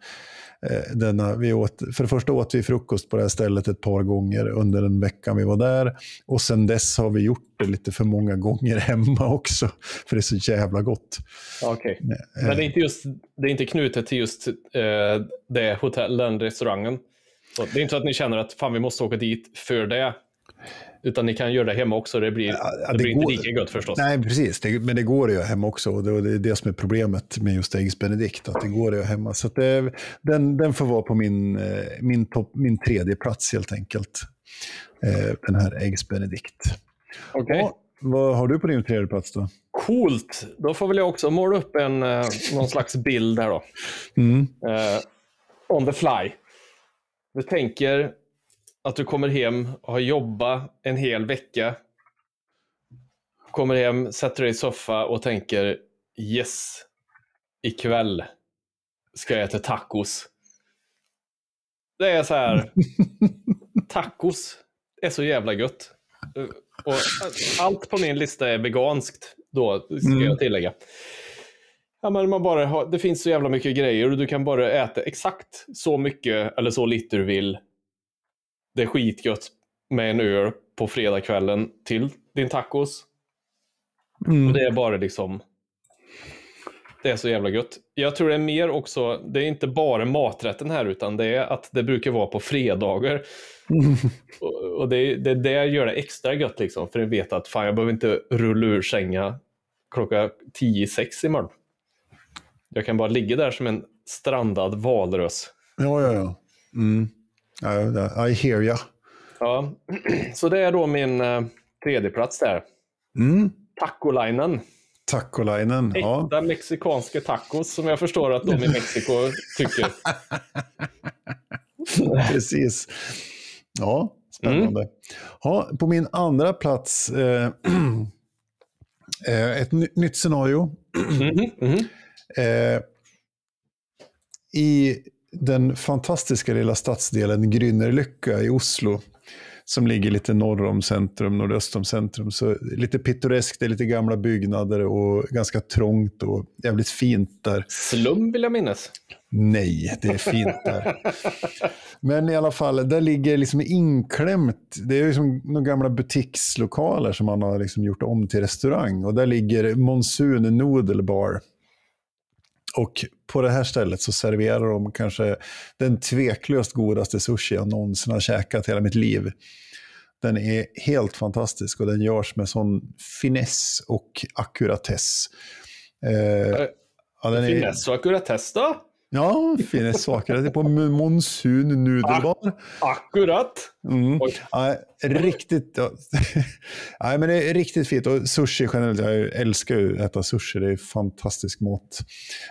eh, denna, vi åt, för det första åt vi frukost på det här stället ett par gånger under den veckan vi var där. Och sen dess har vi gjort det lite för många gånger [LAUGHS] hemma också. För det är så jävla gott. Okej. Eh, Men det är, inte just, det är inte knutet till just eh, det hotellen, restaurangen. Så det är inte så att ni känner att fan vi måste åka dit för det. Utan ni kan göra det hemma också. Det blir, Ja, det det blir går- inte lika gött förstås. Nej, precis. Det, men det går att göra hemma också. Och det, och det är det som är problemet med just Eggs Benedict. Att det går att göra hemma. Så att det, den, den får vara på min, eh, min, topp, min tredje plats helt enkelt. Eh, Den här Eggs Benedict. Okej. Ja, vad har du på din tredje plats då? Coolt. Då får väl jag också måla upp en, eh, någon slags bild här då. Mm. Eh, on the fly. Du tänker att du kommer hem och har jobbat en hel vecka. Kommer hem, sätter dig i soffa och tänker yes, ikväll ska jag äta tacos. Det är så här, [LAUGHS] tacos är så jävla gött. Eh, Och allt på min lista är veganskt då, ska Mm. jag tillägga. Ja, men man bara har, det finns så jävla mycket grejer och du kan bara äta exakt så mycket eller så lite du vill. Det är skitgött med en öl på fredagskvällen till din tacos. Mm. Och det är bara liksom... Det är så jävla gött. Jag tror det är mer också, det är inte bara maträtten här utan det är att det brukar vara på fredagar. [LAUGHS] Och, och det, det, det gör det extra gött liksom. För jag vet att fan jag behöver inte rulla ur sänga klockan 10 sex imorgon. Jag kan bara ligga där som en strandad valrös. Ja, ja, ja. Mm. I hear ya. Ja, [CLEARS THROAT] så det är då min eh, tredje plats där. Mm. Tacolinen. Tacolainen. Ja. Äkta mexikanska tacos som jag förstår att de i Mexiko [LAUGHS] tycker. Precis. Ja, spännande. Ja, på min andra plats, eh, [CLEARS THROAT] eh, ett ny, nytt scenario. Mhm, mhm. Eh, I den fantastiska lilla stadsdelen Grünerløkka i Oslo som ligger lite norr om centrum, nordöst om centrum. Så lite pittoreskt, det är lite gamla byggnader och ganska trångt och jävligt fint där. Slum vill jag minnas. Nej, det är fint där. [LAUGHS] Men i alla fall, där ligger liksom inklämt, det är liksom några gamla butikslokaler som man har liksom gjort om till restaurang. Och där ligger Monsun Noodle Bar. Och på det här stället så serverar de kanske den tveklöst godaste sushi jag någonsin har käkat hela mitt liv. Den är helt fantastisk och den görs med sån finess och ackuratess. Eh, ja, Finess och ackuratess då? Ja, finess och ackuratess på Monsun Nudelbar. Akkurat. Mm. Ja, riktigt, ja. Nej, men det är riktigt fint. Och sushi generellt, jag älskar ju att äta sushi. Det är fantastisk mat.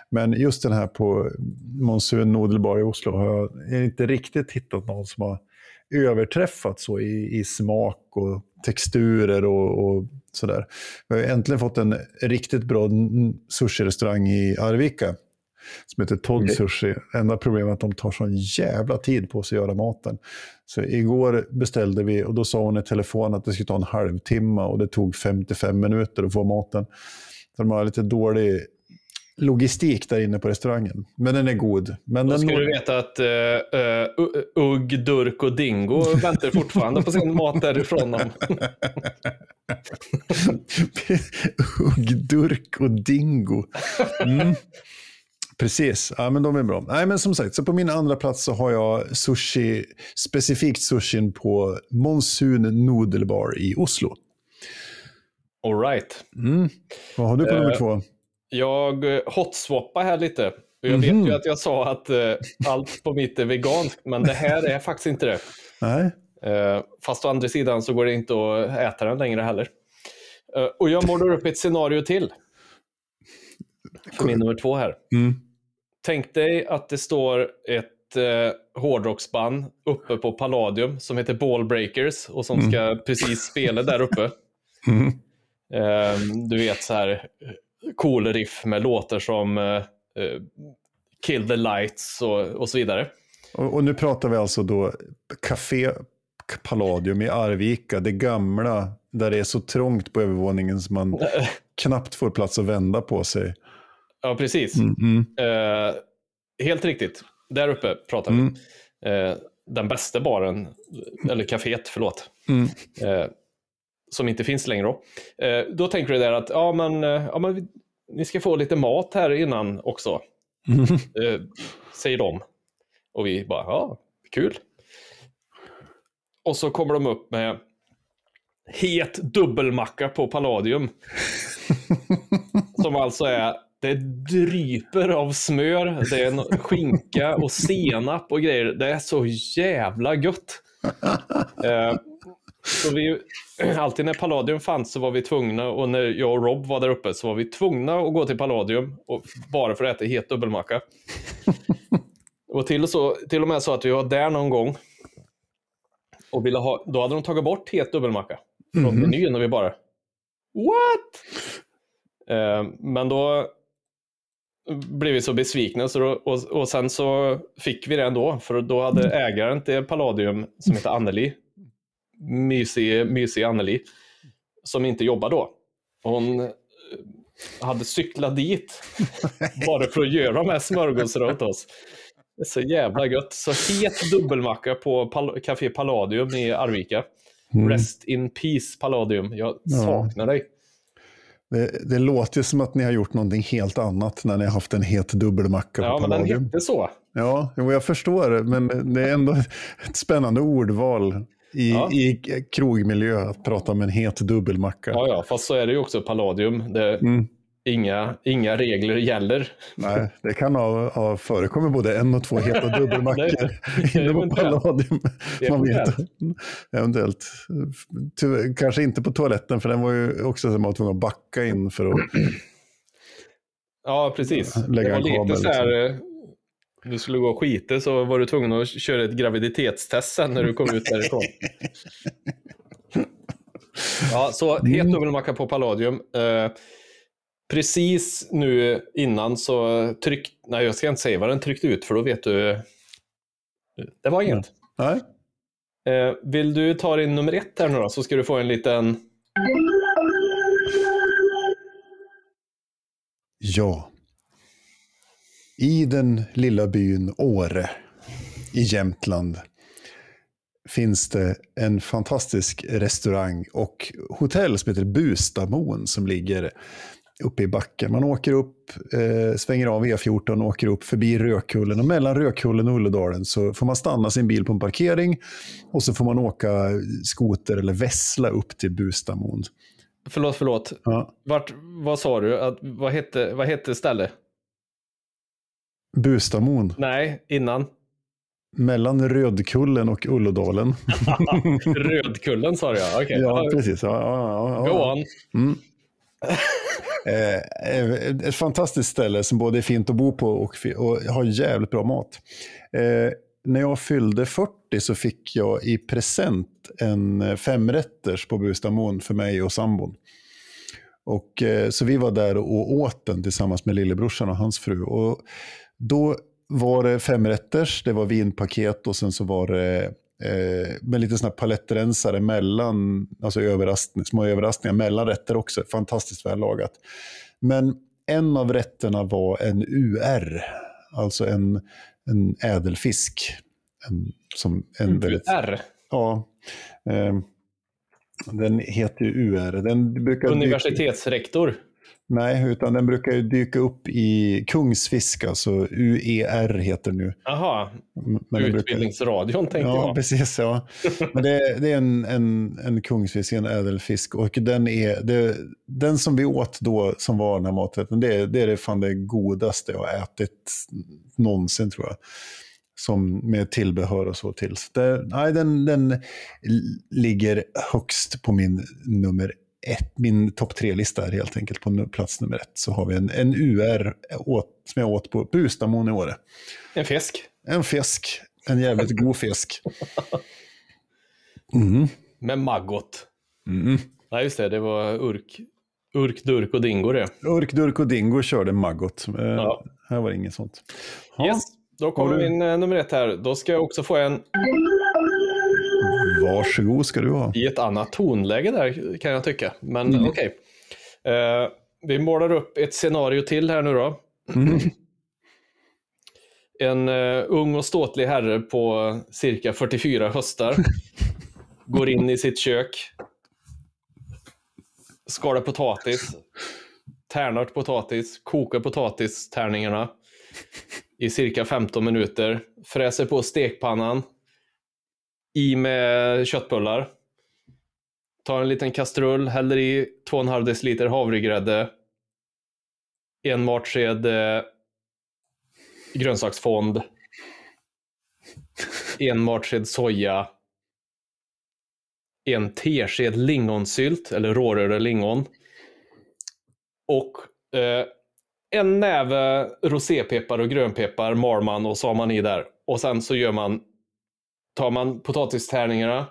Men just den här på Monsun Nodelbar i Oslo har jag inte riktigt hittat någon som har överträffat så i, i smak och texturer och, och sådär. Vi har äntligen fått en riktigt bra sushi-restaurang i Arvika som heter Todd Okej. Sushi. Enda problemet är att de tar sån jävla tid på sig att göra maten. Så igår beställde vi och då sa hon i telefon att det skulle ta en halvtimme och det tog 55 minuter att få maten. Så de har lite dålig logistik där inne på restaurangen. Men den är god. Men Då den ska du veta att uh, uh, Ugg, Durk och Dingo väntar fortfarande på sin mat därifrån. Dem. [LAUGHS] Uggdurk och Dingo. Mm. Precis, ja, men de är bra. Nej, men som sagt, så på min andra plats så har jag sushi, specifikt sushin på Monsun Noodlebar i Oslo. All right. Mm. Vad har du på nummer Eh, två? Jag eh, hotswappar här lite. Jag Mhm. vet ju att jag sa att eh, allt på mitt är veganskt, men det här är faktiskt inte det. Nej? Eh, fast å andra sidan så går det inte att äta den längre heller. Och jag målar upp ett scenario till. För min nummer två här. Mm. Tänk dig att det står ett eh, hårdrocksband uppe på Palladium som heter Ballbreakers och som ska precis spela där uppe. [LAUGHS] Mm. Eh, du vet så här eh, cool riff med låtar som eh, eh, Kill the Lights och, och så vidare. Och, och nu pratar vi alltså då Café Palladium i Arvika, det gamla, där det är så trångt på övervåningen som man [LAUGHS] knappt får plats att vända på sig. Ja, precis. Mm, mm, Eh, helt riktigt. Där uppe pratar vi. mm, Eh, den bästa baren, eller kaféet, förlåt. mm. Eh, som inte finns längre då. Eh, då tänker du där att ja, men, eh, ja, men ni ska få lite mat här innan också. [LAUGHS] Eh, säger de. Och vi bara, ja, kul. Och så kommer de upp med het dubbelmacka på Palladium. [LAUGHS] som alltså är, det dryper av smör, det är skinka och senap och grejer. Det är så jävla gött. Eh, så vi, [CLEARS THROAT] alltid när Palladium fanns så var vi tvungna, och när jag och Rob var där uppe så var vi tvungna att gå till Palladium och, bara för att äta het dubbelmacka. och till och, så, till och med så att vi var där någon gång och ville ha, då hade de tagit bort het dubbelmacka från menyn och vi bara What? Eh, men då blev vi så besvikna så då, och, och sen så fick vi det ändå för då hade ägaren till Palladium som heter Anneli mysig, mysig Anneli som inte jobbar då. Hon eh, hade cyklat dit [LAUGHS] bara för att göra de här smörgåsarna åt oss. Det är så jävla gött. Så het dubbelmacka på Pal- Café Palladium i Arvika. Rest in peace Palladium. Jag saknar dig. Det, det låter ju som att ni har gjort någonting helt annat när ni har haft en het dubbelmacka Ja, på men den hette så. Ja, jag förstår men det är ändå ett spännande ordval i, Ja. i krogmiljö att prata om en het dubbelmacka. Ja, ja, fast så är det ju också Palladium. Det, Mm. Inga, inga regler gäller. Nej, det kan ha, ha förekommit både en och två heta dubbelmackor inne på. Palladium. Man vet. Eventuellt. Tyvärr, kanske inte på toaletten, för den var ju också som att man var tvungen att backa in för att... Ja, precis. Lägga det var lite kabel, så här, eh, du skulle gå och skita så var du tvungen att köra ett graviditetstest sen när du kom ut därifrån. [LAUGHS] Ja, så het dubbelmacka på Palladium. Eh, precis nu innan så tryckte, nej jag ska inte säga vad den tryckte ut för då vet du. Det var inget. Nej, Eh, vill du ta din nummer ett här nu då, så ska du få en liten... Ja. I den lilla byn Åre i Jämtland finns det en fantastisk restaurang och hotell som heter Bustamon som ligger uppe i backen. Man åker upp, eh, svänger av E14 och åker upp förbi Rökullen och mellan Rökullen och Ulledalen så får man stanna sin bil på en parkering och så får man åka skoter eller vässla upp till Bustamon. Förlåt, förlåt. Ja. Vart, vad sa du? Att, vad, hette, vad hette stället? Bustamon, Nej, innan. mellan Rödkullen och Ullådalen. [LAUGHS] Rödkullen sa du ja. Okej. Ja, precis. Ja, ja, ja, Go on. Mm. Eh, ett fantastiskt ställe som både är fint att bo på och, och har jävligt bra mat. Eh, när jag fyllde 40 så fick jag i present en eh, femrätters på Bustamon för mig och sambon. Och, eh, så vi var där och åt den tillsammans med lillebrorsan och hans fru. Och då var det femrätters, det var vinpaket och sen så var det eh, med lite såna här palettrensare mellan, alltså överraskning, små överraskningar mellan rätter också. Fantastiskt väl lagat. Men en av rätterna var en UR, alltså en, en ädelfisk. En, som en väldigt, R. ja, eh, den heter ju UR. Den brukar Universitetsrektor. Nej, utan den brukar ju dyka upp i Kungsfisk, alltså UER heter det nu. Jaha, den brukar- Utbildningsradion tänkte Ja, jag. precis. Ja. [LAUGHS] Men det, det är en, en, en kungsfisk, en ädelfisk. Och den, är, det, den som vi åt då, som var den här maträtten, det, är- det är det fan det godaste jag har ätit någonsin tror jag. Som med tillbehör och så till. Så det, nej, den, den ligger högst på min nummer ett, min topp tre-lista är helt enkelt på plats nummer ett. Så har vi en, en UR åt, som jag åt på Bustamon i Åre. En fisk. En fisk. En jävligt god fisk. Mm. Med maggot. Mm. Nej, just det. Det var urk. Urk, durk och dingo det. Urk, Durk och Dingo körde maggot. Eh, Ja. Här var det inget sånt. Ja, Yes. Då kommer min eh, nummer ett här. Då ska jag också få en Varsågod ska du ha. i ett annat tonläge där kan jag tycka. Men Mm. okej. Eh, vi målar upp ett scenario till här nu då. Mm. En eh, ung och ståtlig herre på cirka 44 höstar [LAUGHS] går in i sitt kök, skalar potatis, tärnar potatis, kokar potatistärningarna i cirka 15 minuter, fräser på stekpannan, i med köttbullar, tar en liten kastrull, häller i 2,5 deciliter havregrädde, en matsked eh, grönsaksfond, en matsked soja, en tesked lingonsylt, eller rårörda lingon, och eh, en näve rosépeppar och grönpeppar mal man och så har man i där. Och sen så gör man, tar man potatistärningarna,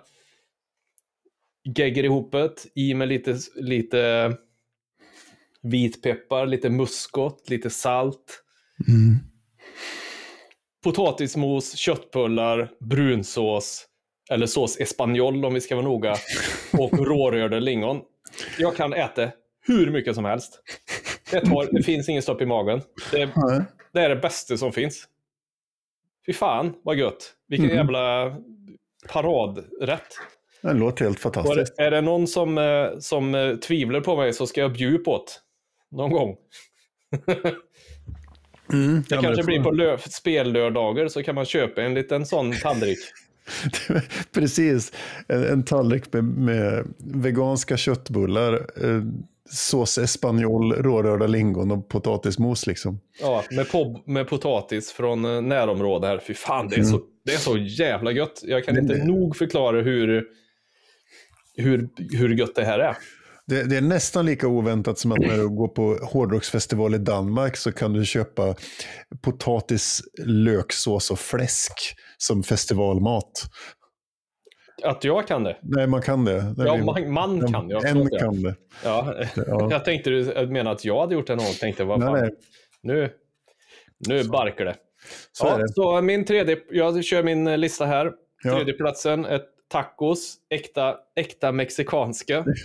gegger ihop det, i med lite, lite vitpeppar, lite muskot, lite salt, Mm. potatismos, köttbullar, brunsås, eller sås espanol om vi ska vara noga, och [LAUGHS] rårörda lingon. Jag kan äta hur mycket som helst. Det, tar, det finns ingen stopp i magen. Det, det är det bästa som finns. Fy fan vad gött. Vilken Mm. jävla paradrätt. Det låter helt Och är fantastiskt. det- är det någon som, eh, som eh, tvivlar på mig så ska jag bjuda på det. Någon gång. [LAUGHS] Mm. Det kanske blir på lö- spellördagar så kan man köpa en liten sån tallrik. [LAUGHS] Precis. En, en tallrik med, med veganska köttbullar, eh, sås espanol, rårörda lingon och potatismos. Liksom. Ja, med, med potatis från eh, närområdet här. Fy fan, det är, så, det är så jävla gött. Jag kan Men inte det- nog förklara hur, hur, hur gött det här är. Det, det är nästan lika oväntat som att när du går på hårdrocksfestival i Danmark så kan du köpa potatis, löksås och fläsk som festivalmat. Att jag kan det. Nej, man kan det. Ja, man, man kan. Jag, en kan det. Ja. Ja. [LAUGHS] jag tänkte du menade att jag hade gjort det någon gång. Tänkte, vad fan, nej. Nu, nu barkar det. Så ja, det. Så min tredje, jag kör min eh, lista här. Ja. Tredje platsen, ett tacos, äkta, äkta mexikanska. [LAUGHS]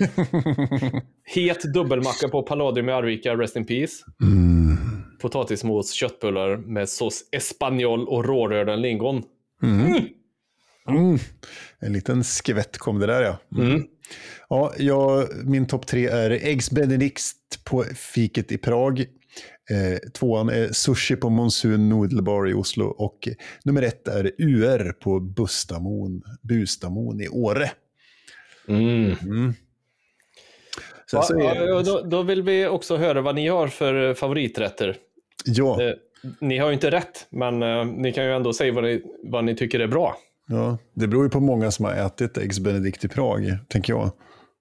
Het dubbelmacka på Palladium i Arvika, Rest in Peace. Mm. Potatismos, köttbullar med sås espanol och rårörda lingon. Mm. En liten skvätt kom det där ja. Mm. Ja, jag, min topp tre är Eggs Benedict på fiket i Prag. Eh, tvåan är Sushi på Monsun Noodlebar i Oslo. Och nummer ett är UR på Bustamon, Bustamon i Åre. Mm. Så Ja, ja, då, då vill vi också höra vad ni har för eh, favoriträtter. ja, Eh, ni har ju inte rätt, men eh, ni kan ju ändå säga vad ni, vad ni tycker är bra. Ja, det beror ju på många som har ätit Eggs Benedict i Prag, tänker jag.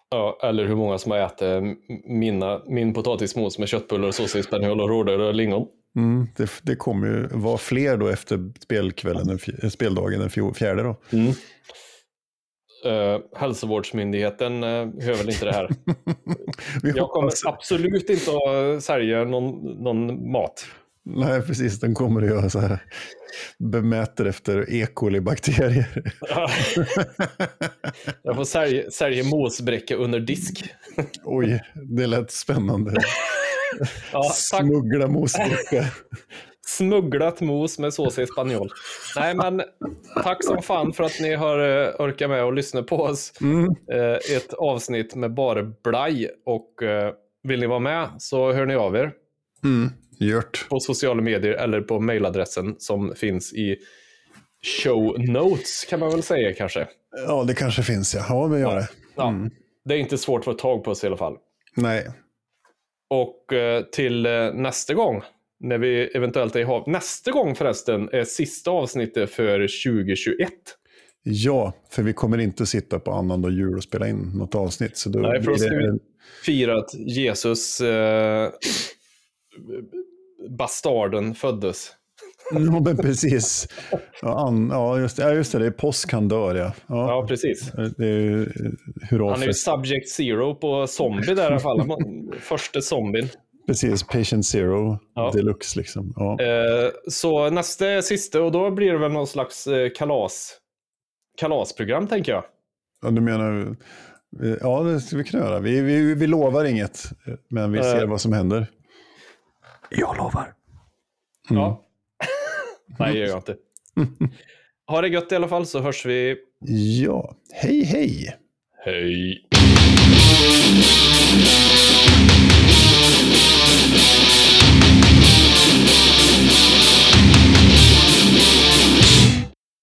Ja, eller hur många som har ätit mina, min potatismos med köttbullar, sås espanol och lingon. Mm, det, det kommer ju vara fler då efter spelkvällen, den speldagen den fjärde. Då. Uh, hälsovårdsmyndigheten uh, hör väl inte det här. [LAUGHS] Jag kommer absolut inte att sälja någon, någon mat. Nej, precis. Den kommer att göra så här. Bemäter efter E. coli-bakterier. Jag får sälja, sälja mosbräcka under disk. Oj, det lät spännande. Ja. Smuggla mosbricka. Smugglat mos med sås espanol. Nej, men tack som fan för att ni har uh, orkat med och lyssnat på oss. Eh, ett avsnitt med bara blaj. Och eh, vill ni vara med så hör ni av er Mm, gjort. på sociala medier eller på mejladressen som finns i show notes kan man väl säga kanske. Ja, det kanske finns ja. Ja, men gör det. Ja, Det är inte svårt att få tag på oss i alla fall. Nej. Och eh, till eh, nästa gång, när vi eventuellt är i hav. Nästa gång förresten är sista avsnittet för 2021. Ja, för vi kommer inte sitta på annandag jul och spela in något avsnitt. Så då Nej, för då ska vi fira att Jesus, eh, bastarden, föddes. [LAUGHS] Ja, men precis. Ja, an... ja, just det. Ja, just det. Det är påsk han dör, ja. ja. Ja, precis. Det är ju eh, hurra Han är ju subject zero på zombie där i alla fall. [LAUGHS] Första zombien. Precis, Patient Zero Ja. deluxe liksom. Ja. Eh, så nästa är sista och då blir det väl någon slags eh, kalas, kalasprogram tänker jag. ja, du menar... Ja, det ska vi kunna göra. Vi, vi, vi lovar inget, men vi ser Eh. vad som händer. Jag lovar. Ja. [LAUGHS] Nej, det gör jag inte. [LAUGHS] Ha det gött i alla fall så hörs vi. Ja, hej hej! Hej!